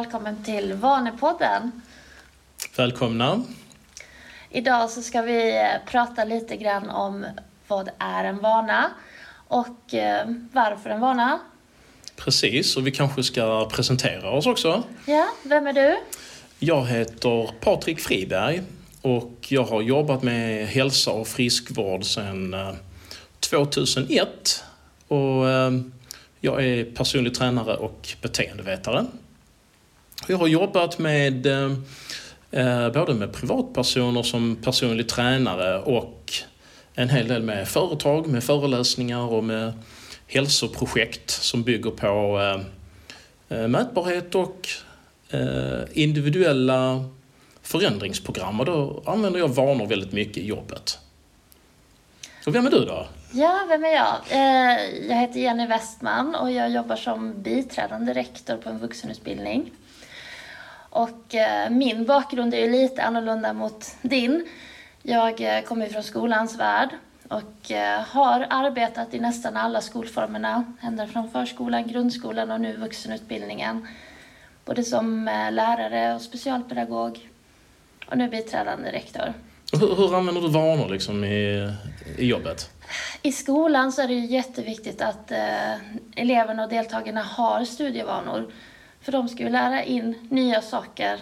Välkommen till Vanepodden. Välkomna. Idag så ska vi eh, prata lite grann om vad är en vana och eh, varför en vana. Precis, och vi kanske ska presentera oss också. Ja, vem är du? Jag heter Patrik Friberg och jag har jobbat med hälsa och friskvård sedan eh, 2001. Och eh, jag är personlig tränare och beteendevetare. Jag har jobbat med eh, eh, både med privatpersoner som personlig tränare och en hel del med företag, med föreläsningar och med hälsoprojekt som bygger på eh, eh mätbarhet och eh, individuella förändringsprogram. Och då använder jag vanor väldigt mycket i jobbet. Och vem är du då? Ja, vem är jag? Eh, jag heter Jenny Westman och jag jobbar som biträdande rektor på en vuxenutbildning. Och eh, min bakgrund är ju lite annorlunda mot din. Jag eh, kommer från skolans värld och har arbetat i nästan alla skolformerna, ända från förskolan, grundskolan och nu vuxenutbildningen. Både som lärare och specialpedagog och nu biträdande rektor. Hur, hur använder du vanor liksom i, i jobbet? I skolan så är det ju jätteviktigt att eh, eleverna och deltagarna har studievanor. För de ska ju lära in nya saker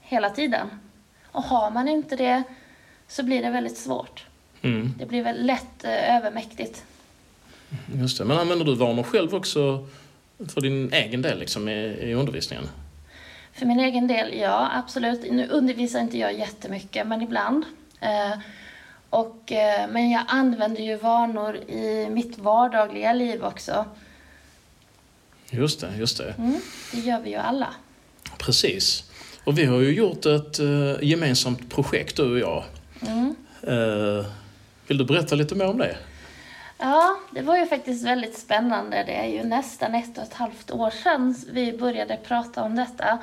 hela tiden. Och har man inte det så blir det väldigt svårt. Mm. Det blir väl lätt eh, övermäktigt. Just det. Men använder du vanor själv också för din egen del liksom, i, i undervisningen? För min egen del, ja absolut. Nu undervisar inte jag jättemycket, men ibland. Eh, och, eh, men jag använder ju vanor i mitt vardagliga liv också. Just det, just det. Mm, det gör vi ju alla. Precis. Och vi har ju gjort ett uh, gemensamt projekt, du och jag. Mm. Uh, vill du berätta lite mer om det? Ja, det var ju faktiskt väldigt spännande. Det är ju nästan ett och ett halvt år sedan vi började prata om detta.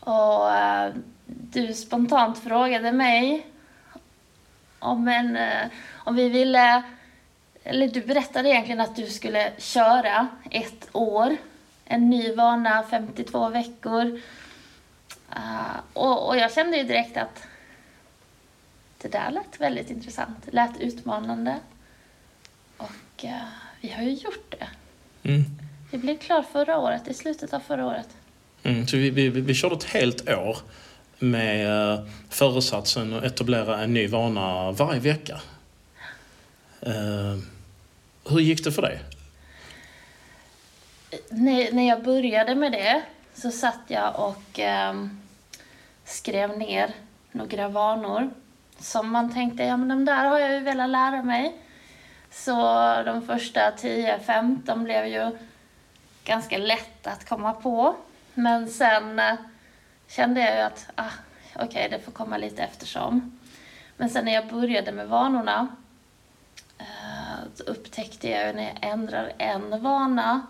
Och uh, du spontant frågade mig om, en, eh, om vi ville... Eller du berättade egentligen att du skulle köra ett år. En ny vana, 52 veckor. Uh, och, och jag kände ju direkt att det där lät väldigt intressant. Det lät utmanande. Och uh, vi har ju gjort det. Mm. Vi blev klar förra året, i slutet av förra året. Mm, så vi, vi, vi körde ett helt år med eh, föresatsen att etablera en ny vana varje vecka. Eh, hur gick det för dig? När jag började med det så satt jag och ehm, skrev ner några vanor som man tänkte, ja men de där har jag ju velat lära mig. Så de första 10-15 blev ju ganska lätt att komma på. Men sen eh, kände jag ju att, ah, okej, okay, det får komma lite eftersom. Men sen när jag började med vanorna eh, så upptäckte jag när jag ändrar en vana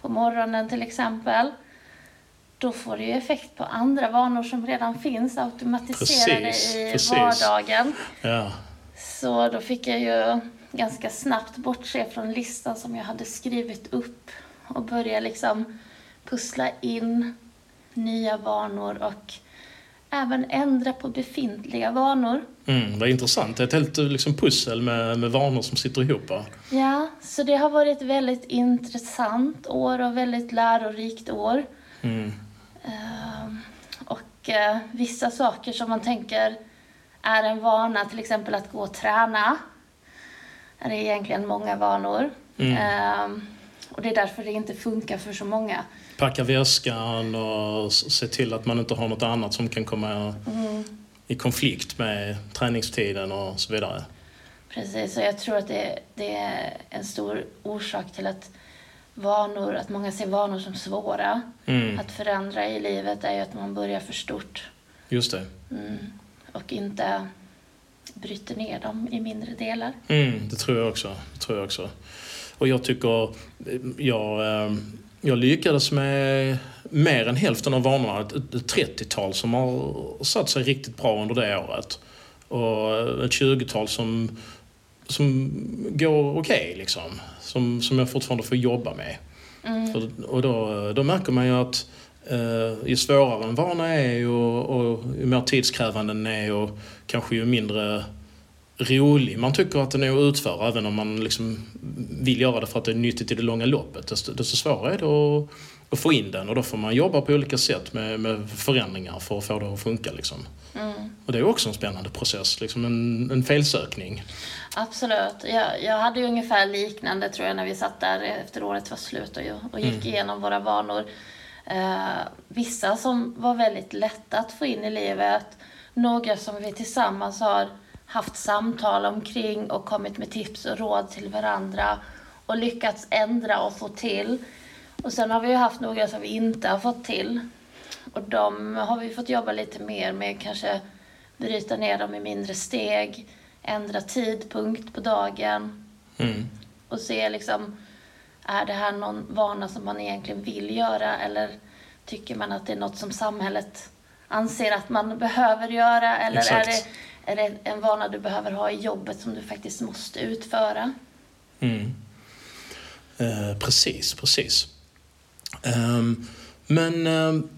på morgonen till exempel, då får det ju effekt på andra vanor som redan finns automatiserade precis, i precis. vardagen. Ja. Så då fick jag ju ganska snabbt bortse från listan som jag hade skrivit upp och börja liksom pussla in nya vanor och även ändra på befintliga vanor. Mm, vad intressant. Det är ett helt liksom, pussel med, med vanor som sitter ihop. Ja, så det har varit ett väldigt intressant år och väldigt lärorikt år. Mm. Uh, och uh, vissa saker som man tänker är en vana, till exempel att gå och träna, är egentligen många vanor. Mm. Uh, och det är därför det inte funkar för så många packa väskan och se till att man inte har något annat som kan komma mm. i konflikt med träningstiden och så vidare. Precis, och jag tror att det, det, är en stor orsak till att vanor, att många ser vanor som svåra mm. att förändra i livet är ju att man börjar för stort. Just det. Mm. Och inte bryter ner dem i mindre delar. Mm, det tror jag också. Det tror jag också. Och jag tycker, jag eh, jag lyckades med mer än hälften av vanorna, ett, ett 30-tal som har satt sig riktigt bra under det året. Och ett 20-tal som, som går okej, okay, liksom. Som, som jag fortfarande får jobba med. Mm. För, och då, då märker man ju att Eh, ju svårare en vana är och, och ju mer tidskrävande den är och kanske ju mindre rolig man tycker att den är att utföra även om man liksom vill göra det för att det är nyttigt i det långa loppet. Desto, desto svårare är det att, att få in den och då får man jobba på olika sätt med, med förändringar för att få det att funka. Liksom. Mm. Och det är också en spännande process, liksom en, en felsökning. Absolut. Jag, jag hade ju ungefär liknande tror jag när vi satt där efter året var slut och, och gick Mm. igenom våra vanor. Eh, vissa som var väldigt lätta att få in i livet. Några som vi tillsammans har haft samtal omkring och kommit med tips och råd till varandra och lyckats ändra och få till. Och sen har vi ju haft några som vi inte har fått till. Och de har vi fått jobba lite mer med, kanske bryta ner dem i mindre steg, ändra tidpunkt på dagen Mm. och se liksom, är det här någon vana som man egentligen vill göra eller tycker man att det är något som samhället anser att man behöver göra eller Exakt. är det en vana du behöver ha i jobbet som du faktiskt måste utföra? Mm. Eh, precis, precis. Ehm, men ehm,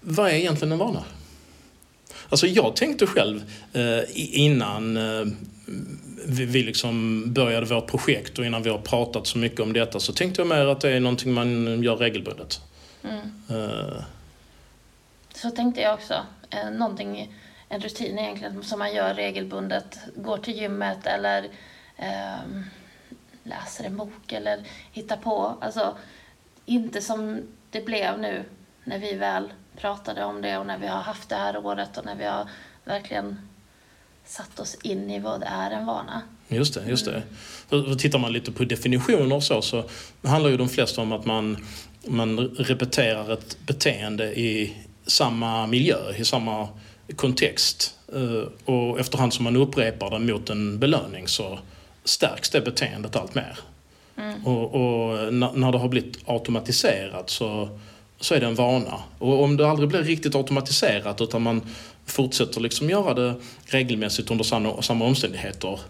vad är egentligen en vana? Alltså jag tänkte själv eh, innan eh, vi, liksom började vårt projekt och innan vi har pratat så mycket om detta så tänkte jag mer att det är någonting man gör regelbundet. Mm. Eh, Så tänkte jag också. Eh, någonting, en rutin egentligen som man gör regelbundet. Går till gymmet eller eh, läser en bok eller hittar på. Alltså, inte som det blev nu när vi väl pratade om det och när vi har haft det här året och när vi har verkligen satt oss in i vad det är en vana. Just det, just det. Mm. Tittar man lite på definitioner och så, så handlar ju de flesta om att man, man repeterar ett beteende i samma miljö, i samma kontext. Eh, Och efterhand som man upprepar det mot en belöning så stärks det beteendet allt mer. Och, och när, det har blivit automatiserat så, så är det en vana. Och om det aldrig blir riktigt automatiserat utan man fortsätter liksom göra det regelmässigt under samma, samma omständigheter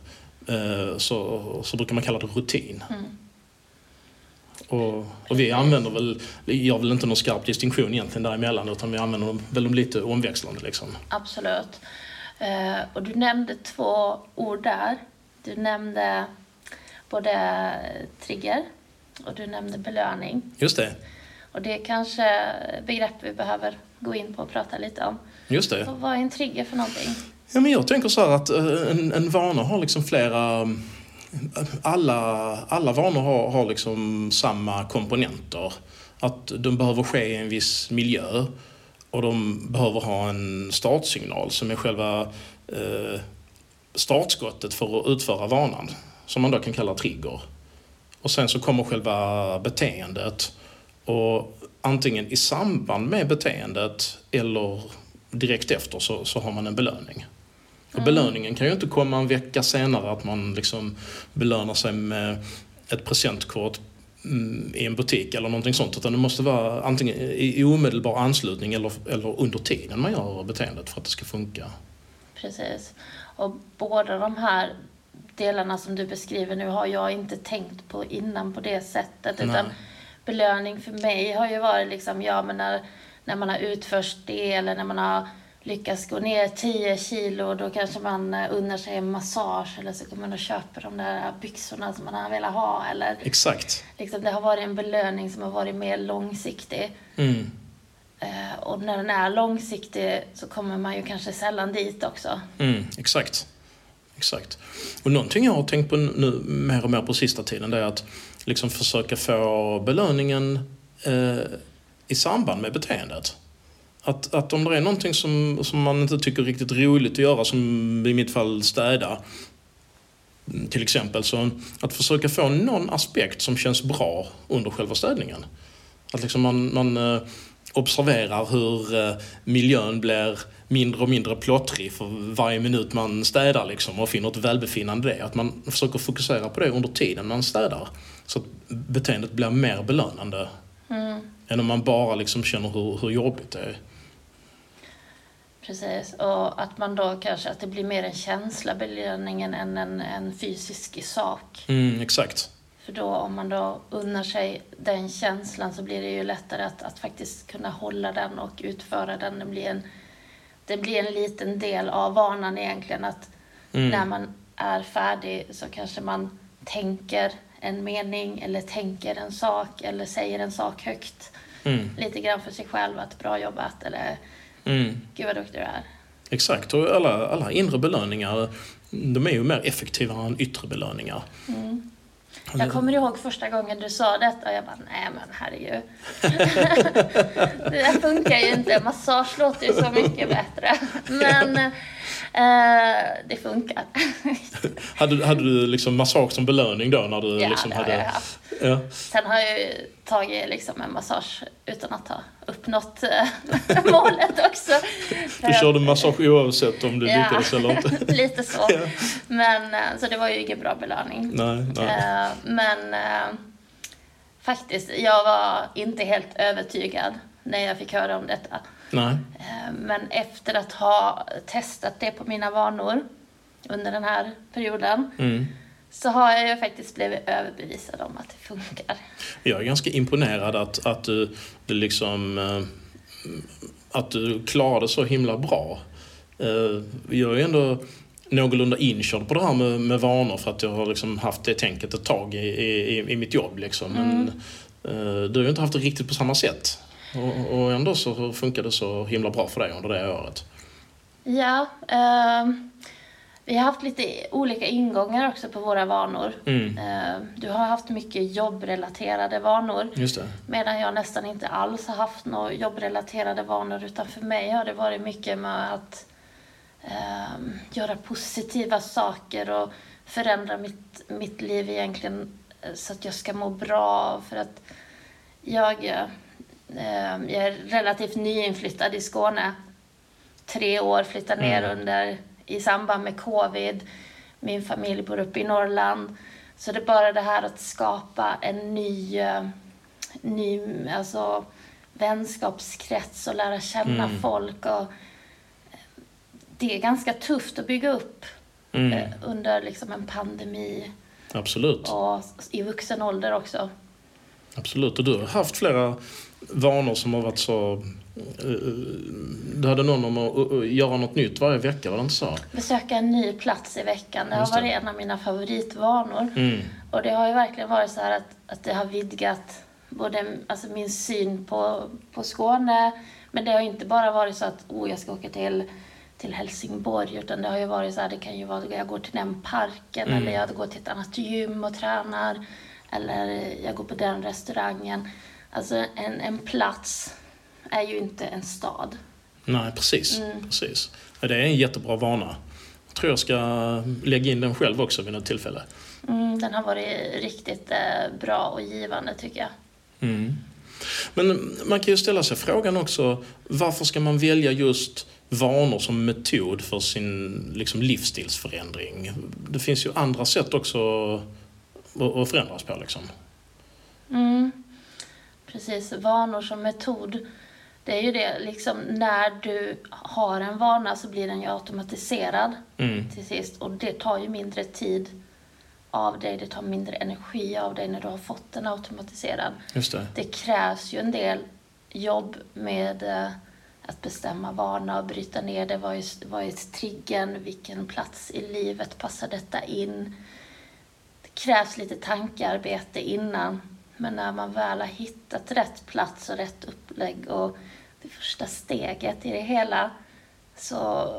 eh, så, så brukar man kalla det rutin. Och, och vi använder väl, gör väl inte någon skarp distinktion egentligen däremellan utan vi använder väl dem lite omväxlande liksom. Absolut. Eh, och du nämnde två ord där. Du nämnde både trigger och du nämnde belöning. Just det, Och det är kanske begrepp vi behöver gå in på och prata lite om. just det. Så vad är en trigger för någonting? Ja, men jag tänker så här att eh, en, en vana har liksom flera... Alla, alla vanor har, har liksom samma komponenter. Att de behöver ske i en viss miljö och de behöver ha en startsignal som är själva eh, startskottet för att utföra vanan. Som man då kan kalla trigger. Och sen så kommer själva beteendet. Och antingen i samband med beteendet eller direkt efter så, så har man en belöning. Och belöningen kan ju inte komma en vecka senare att man liksom belönar sig med ett presentkort mm, i en butik eller någonting sånt. Utan det måste vara antingen i i omedelbar anslutning eller, eller under tiden man gör beteendet för att det ska funka. Precis. Och båda de här delarna som du beskriver nu har jag inte tänkt på innan på det sättet. Nej. Utan belöning för mig har ju varit liksom, ja men när, när man har utfört det eller när man har lyckats gå ner 10 kilo då kanske man eh, unnar sig en massage eller så går man och köper de där byxorna som man har velat ha eller Exakt. liksom, det har varit en belöning som har varit mer långsiktig. Mm. Eh, och när den är långsiktig så kommer man ju kanske sällan dit också. Mm, exakt. Exakt. Och någonting jag har tänkt på nu mer och mer på sista tiden det är att liksom försöka få belöningen eh, i samband med beteendet. Att, att om det är någonting som, som man inte tycker är riktigt roligt att göra, som i mitt fall städa, till exempel, så att försöka få någon aspekt som känns bra under själva städningen. Att liksom man, man eh, observerar hur eh, miljön blir mindre och mindre plottrig för varje minut man städar liksom och finner ett välbefinnande i det. Att man försöker fokusera på det under tiden man städar. Så att beteendet blir mer belönande Mm. än om man bara liksom känner hur, hur jobbigt det är. Precis, och att man då kanske, att det blir mer en känsla belöningen än en, en fysisk sak. Mm, exakt. För då om man då unnar sig den känslan så blir det ju lättare att, att faktiskt kunna hålla den och utföra den. Det blir en, det blir en liten del av vanan egentligen att Mm. när man är färdig så kanske man tänker en mening eller tänker en sak eller säger en sak högt. Mm. Lite grann för sig själv att bra jobbat eller Mm. gud vad duktig du är. Exakt, och alla, alla inre belöningar de är ju mer effektiva än yttre belöningar. Mm. Jag kommer ihåg första gången du sa detta och jag bara, nej men herregud. det där funkar ju inte. Massage låter ju så mycket bättre. Men eh, det funkar. Hade, hade du liksom massage som belöning då? När du ja, liksom hade... Ja. Sen har jag ju tagit liksom en massage utan att ha uppnått eh, målet också. Du körde massage oavsett om du Ja. lyckades eller inte? Lite så. Ja. Men, eh, så det var ju ingen bra belöning. Nej, nej. Eh, Men faktiskt, jag var inte helt övertygad när jag fick höra om detta. nej. Men efter att ha testat det på mina vanor under den här perioden Mm. Så har jag ju faktiskt blivit överbevisad om att det funkar. Jag är ganska imponerad att, att du, du liksom... eh, Att du klarade så himla bra. Eh, Jag är ju ändå någorlunda inkörd på det här med, med vanor för att jag har liksom haft det tänket ett tag i, i, i mitt jobb. Liksom. Men eh, du har ju inte haft det riktigt på samma sätt. Och, och ändå så funkar det så himla bra för dig under det året. Ja, ehm, vi har haft lite olika ingångar också på våra vanor. Mm, Eh, Du har haft mycket jobbrelaterade vanor. Medan jag nästan inte alls har haft några jobbrelaterade vanor utan för mig har det varit mycket med att ehm, göra positiva saker och förändra mitt, mitt liv egentligen eh, så att jag ska må bra. För att jag, ehm, jag är relativt nyinflyttad i Skåne. Tre år, flyttade ner Mm. under i samband med covid. Min familj bor uppe i Norrland. Så det är bara det här att skapa en ny, eh, ny alltså, vänskapskrets och lära känna Mm. folk. Och, eh, det är ganska tufft att bygga upp Mm, eh, under liksom en pandemi absolut. och i vuxen ålder också. Absolut. Och du har haft flera vanor som har varit så... eh, Du hade någon om att eh, göra något nytt varje vecka, var det inte så? Besöka en ny plats i veckan, det har varit en av mina favoritvanor. Mm. Och det har ju verkligen varit så här att, att det har vidgat både alltså min syn på, på Skåne, men det har inte bara varit så att oh, jag ska åka till, till Helsingborg, utan det har ju varit så här, det kan ju vara att jag går till den parken, Mm. eller jag går till ett annat gym och tränar, eller jag går på den restaurangen. Alltså en, en plats är ju inte en stad. Nej, precis. Mm. precis. Det är en jättebra vana. Jag tror jag ska lägga in den själv också vid något tillfälle. Mm, den har varit riktigt eh, bra och givande tycker jag. Mm. Men man kan ju ställa sig frågan också, varför ska man välja just vanor som metod för sin liksom, livsstilsförändring? Det finns ju andra sätt också att- att förändras på. Liksom. Mm. Precis, vanor som metod. Det är ju det, liksom när du har en vana så blir den ju automatiserad Mm. till sist. Och det tar ju mindre tid av dig, det tar mindre energi av dig när du har fått den automatiserad. Just det. Det krävs ju en del jobb med eh, att bestämma vana och bryta ner det. Vad är, vad är triggern? Vilken plats i livet passar detta in? Det krävs lite tankearbete innan. Men när man väl har hittat rätt plats och rätt upplägg och det första steget i det hela så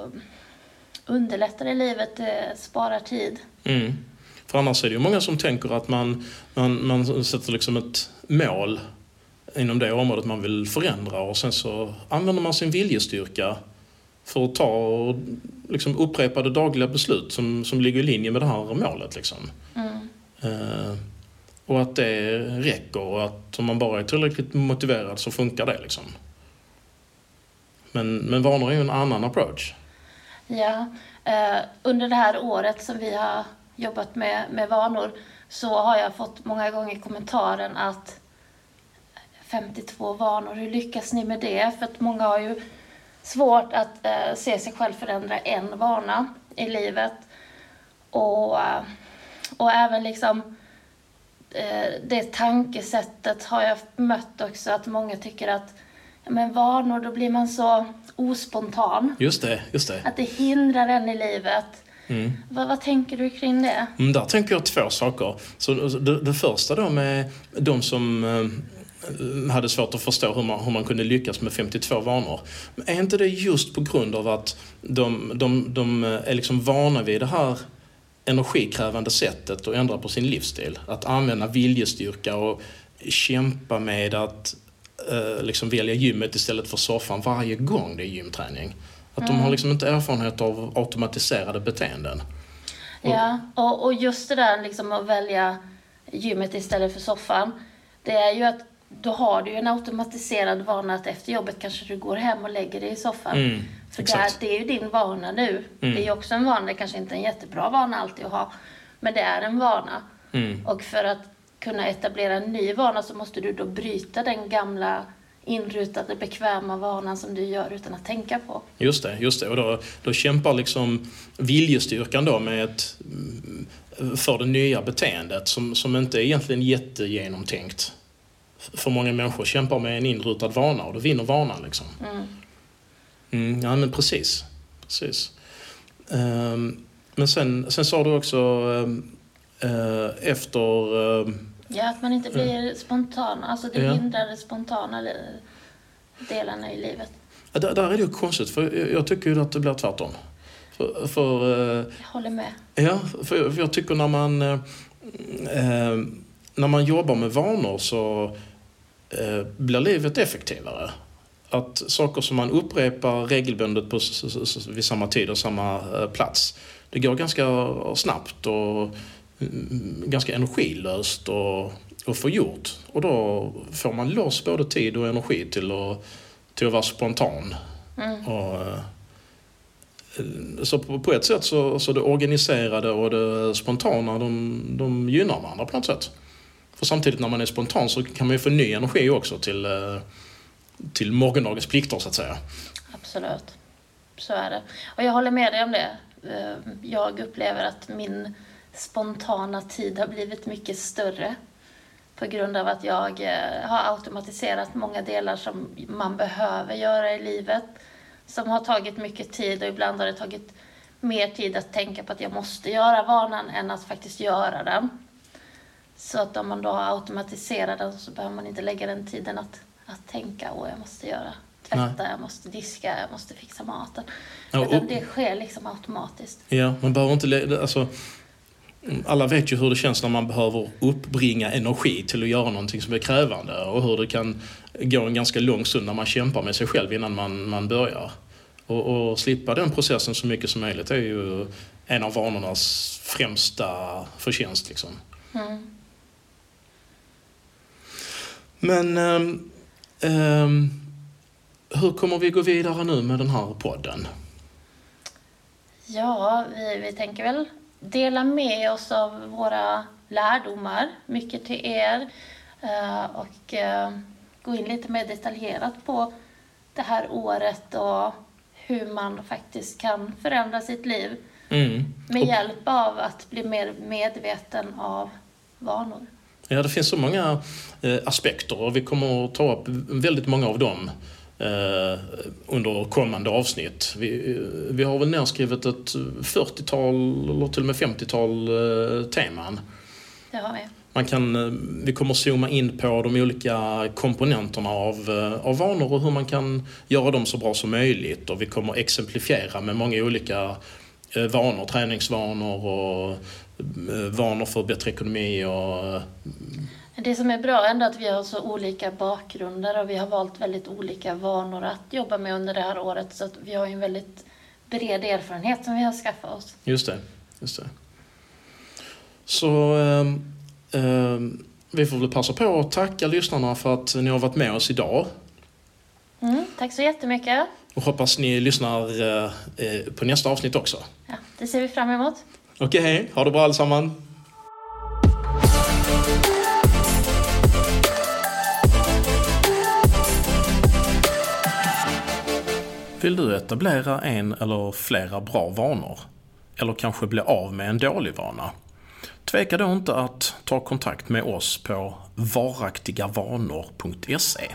underlättar det livet, det sparar tid. Mm. För annars är det ju många som tänker att man, man, man sätter liksom ett mål inom det området man vill förändra och sen så använder man sin viljestyrka för att ta liksom upprepade dagliga beslut som, som ligger i linje med det här målet. Liksom. Mm. Eh, och att det räcker och att om man bara är tillräckligt motiverad så funkar det. Liksom. Men, men vanor är ju en annan approach. Ja, eh, under det här året som vi har jobbat med, med vanor så har jag fått många gånger kommentaren att 52 vanor, hur lyckas ni med det? För att många har ju svårt att eh, se sig själv förändra en vana i livet. Och, eh, och även liksom eh, det tankesättet har jag mött också, att många tycker att men vanor, då blir man så ospontan. Just det, just det. Att det hindrar en i livet. Vad, vad tänker du kring det? Mm, där tänker jag två saker. Så det, det första då med de som eh, hade svårt att förstå hur man, hur man kunde lyckas med 52 vanor. Men är inte det just på grund av att de, de, de är liksom vana vid det här energikrävande sättet att ändra på sin livsstil? Att använda viljestyrka och kämpa med att eh, liksom välja gymmet istället för soffan varje gång det är gymträning. Att de har liksom inte erfarenhet av automatiserade beteenden. Ja, och, och just det där liksom att välja gymmet istället för soffan. Det är ju att då har du ju en automatiserad vana att efter jobbet kanske du går hem och lägger dig i soffan. Mm, för där, det är ju din vana nu. Det är ju också en vana, det kanske inte är en jättebra vana alltid att ha. Men det är en vana. Mm. Och för att kunna etablera en ny vana så måste du då bryta den gamla inrutade bekväma vanan som du gör utan att tänka på. Just det, just det. Och då, då kämpar liksom viljestyrkan då med ett, mm, för det nya beteendet som, som inte är egentligen jättegenomtänkt. För många människor kämpar med en inrutad vana och då vinner vanan liksom. Mm, ja men precis. precis. Ehm, men sen, sen sa du också ehm, eh, efter... ehm, Ja, att man inte blir spontan. Alltså det Ja. hindrar de spontana delarna i livet. ja, där, där är det ju konstigt för jag, jag tycker ju att det blir tvärtom. För, för eh, Jag håller med. Ja, för, för jag tycker när man, eh, när man jobbar med vanor så blir livet effektivare. Att saker som man upprepar regelbundet på, vid samma tid och samma eh, plats, det går ganska snabbt och mm, ganska energilöst och, och få gjort. Och då får man loss både tid och energi till att, till att vara spontan. Och, eh, så på, på ett sätt så, så det organiserade och det spontana, de, de gynnar varandra på något sätt. För samtidigt när man är spontan så kan man ju få ny energi också till, eh, till morgondagens plikter så att säga. Absolut. Så är det. Och jag håller med dig om det. Eh, jag upplever att min spontana tid har blivit mycket större på grund av att jag eh, har automatiserat många delar som man behöver göra i livet som har tagit mycket tid och ibland har det tagit mer tid att tänka på att jag måste göra vanan än att faktiskt göra den. Så att om man då har automatiserat den så behöver man inte lägga den tiden att, att tänka, åh jag måste göra tvätta, jag måste diska, jag måste fixa maten. Ja, och- det sker liksom automatiskt. Ja, man behöver inte... Alltså, alla vet ju hur det känns när man behöver uppbringa energi till att göra någonting som är krävande och hur det kan gå en ganska lång stund när man kämpar med sig själv innan man, man börjar. Och, och slippa den processen så mycket som möjligt är ju en av vanornas främsta förtjänst. Liksom. Mm. Men ehm, ehm, hur kommer vi gå vidare nu med den här podden? Ja, vi, vi tänker väl dela med oss av våra lärdomar, mycket till er eh, och eh, gå in lite mer detaljerat på det här året och hur man faktiskt kan förändra sitt liv Mm. med hjälp av att bli mer medveten av vanor. Ja, det finns så många eh, aspekter och vi kommer att ta upp väldigt många av dem eh, under kommande avsnitt. Vi, eh, vi har väl nedskrivet ett 40-tal eller till och med 50-tal eh, teman. Det har vi. Man kan, eh, vi kommer att zooma in på de olika komponenterna av, eh, av vanor och hur man kan göra dem så bra som möjligt. Och vi kommer att exemplifiera med många olika vanor, träningsvanor och vanor för bättre ekonomi och eh, Det som är bra ändå är att vi har så olika bakgrunder och vi har valt väldigt olika vanor att jobba med under det här året. Så att vi har ju en väldigt bred erfarenhet som vi har skaffat oss. Just det. Just det. Så ehm, ehm, vi får väl passa på att tacka lyssnarna för att ni har varit med oss idag. Mm, tack så jättemycket. Och hoppas ni lyssnar eh, eh, på nästa avsnitt också. Ja, det ser vi fram emot. Okej, ha det bra allesammans. Vill du etablera en eller flera bra vanor? Eller kanske bli av med en dålig vana? Tveka då inte att ta kontakt med oss på varaktigavanor.se.